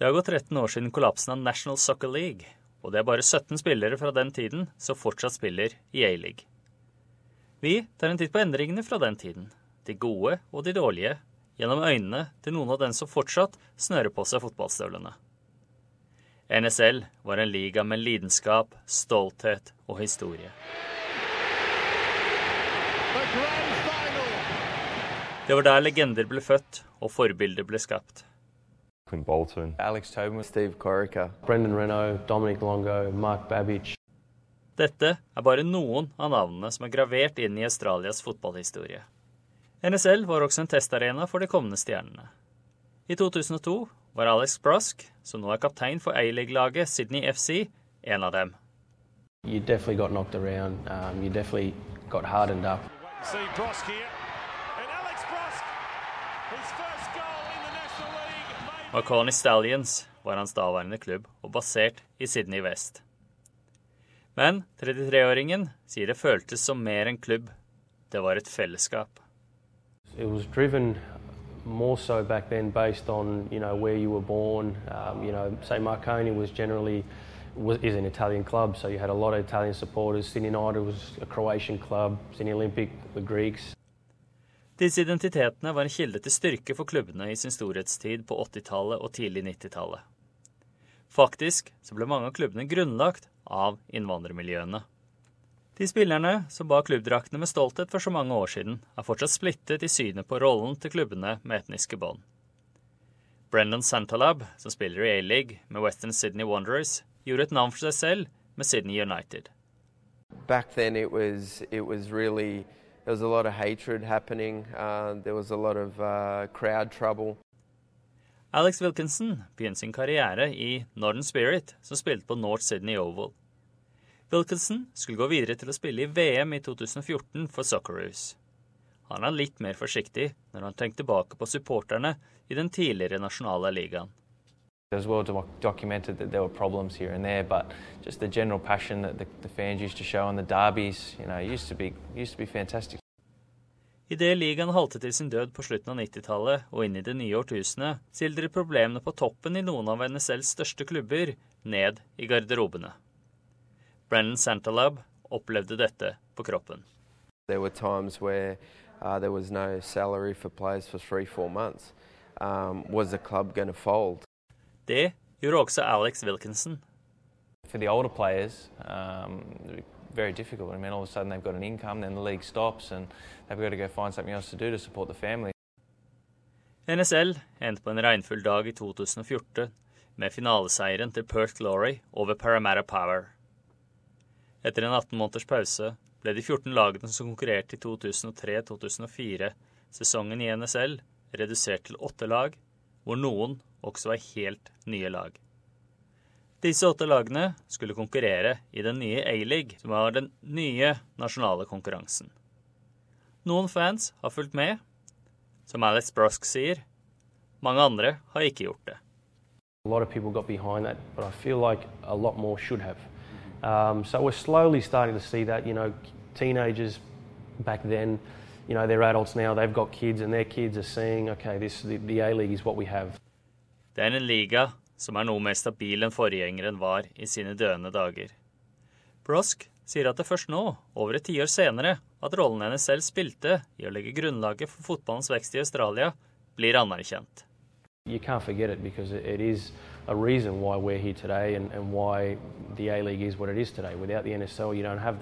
Det har gått 13 år siden kollapsen av National Soccer League, og det er bare 17 spillere fra den tiden som fortsatt spiller i A-league. Vi tar en titt på endringene fra den tiden, de gode og de dårlige, gjennom øynene til noen av dem som fortsatt snører på seg fotballstøvlene. NSL var en liga med lidenskap, stolthet og historie. Det var der legender ble født og forbilder ble skapt. Quinn Bolton, Alex Tobin, Steve Corica. Brendan Renault, Dominic Longo, Mark Babbage. Dette er bare noen av navnene som er gravert inn i Australias fotballhistorie. NSL var også en testarena for de kommende stjernene. I 2002 var Alex Brusk, som nå er kaptein for A-league-laget Sydney FC, en av dem. You definitely got knocked around. Um, you definitely got hardened up. See Brosk here. And Alex Brosk, his first goal in the National League. Marconi Stallions var hans daværende klubb, og basert i Sydney West. Men 33-åringen sier det føltes som mer enn klubb. Det var et fellesskap. It was driven more so back then based on you know where you were born. Um, you know, say Marconi was generally was, is an Italian club, so you had a lot of Italian supporters. Sydney United was a Croatian club. Sydney Olympic the Greeks. Disse identitetene var en kilde til styrke for klubbene i sin storhetstid på 80-tallet og tidlig 90-tallet. Faktisk så ble mange av klubbene grunnlagt av innvandrermiljøene. De spillerne som bar klubbdraktene med stolthet for så mange år siden, er fortsatt splittet i synet på rollen til klubbene med etniske bånd. Brendan Santalab, som spiller i A-league med Western Sydney Wanderers, gjorde et navn for seg selv med Sydney United. Back then, it was it was really there was a lot of hatred happening. Uh, there was a lot of uh, crowd trouble. Alex Wilkinson begynte sin karriere i Northern Spirit, som spilte på North Sydney Oval. Wilkinson skulle gå videre til å spille i VM i 2014 for Socceroos. Han er litt mer forsiktig når han tenker tilbake på supporterne i den tidligere nasjonale ligaen. It was well documented that there were problems here and there, but just the general passion that the, the fans used to show in the derbies, you know, used to be used to be fantastic. Idet ligaen haltet til sin død på slutten av 90-tallet og inn i det nye årtusenet, sildrer problemene på toppen i noen av NSLs største klubber ned i garderobene. Brennan Santalab opplevde dette på kroppen. There were times where uh, there was no salary for players for three, four months. Um, was the club going to fold? Det gjorde også Alex Wilkinson. For the older players, um, very difficult. I mean, all of a sudden they've got an income, then the league stops, and they've got to go find something else to do to support the family. NSL endte på en regnfull dag i 2014 med finaleseieren til Perth Glory over Parramatta Power. Etter en 18 måneders pause ble de 14 lagene som konkurrerte i 2003-2004-sesongen i NSL, redusert til åtte lag, hvor noen også var helt nye lag. Disse åtte lagene skulle konkurrere i den nye A-league, som var den nye nasjonale konkurransen. Noen fans har fulgt med, som Alex Brosk sier. Mange andre har ikke gjort det. A lot of people got behind that, but I feel like a lot more should have. Um, so we're slowly starting to see that. You know, teenagers back then, you know, they're adults now. They've got kids, and their kids are seeing, okay, this the, the A League is what we have. Det er en liga som er noe mer stabil enn forgjengeren var i sine døende dager. Brosk sier at det først nå, over et tiår senere, at rollen hennes selv spilte i å legge grunnlaget for fotballens vekst i Australia, blir anerkjent. You can't forget it because it is a reason why we're here today and, and why the A League is what it is today. Without the NSL, you don't have that.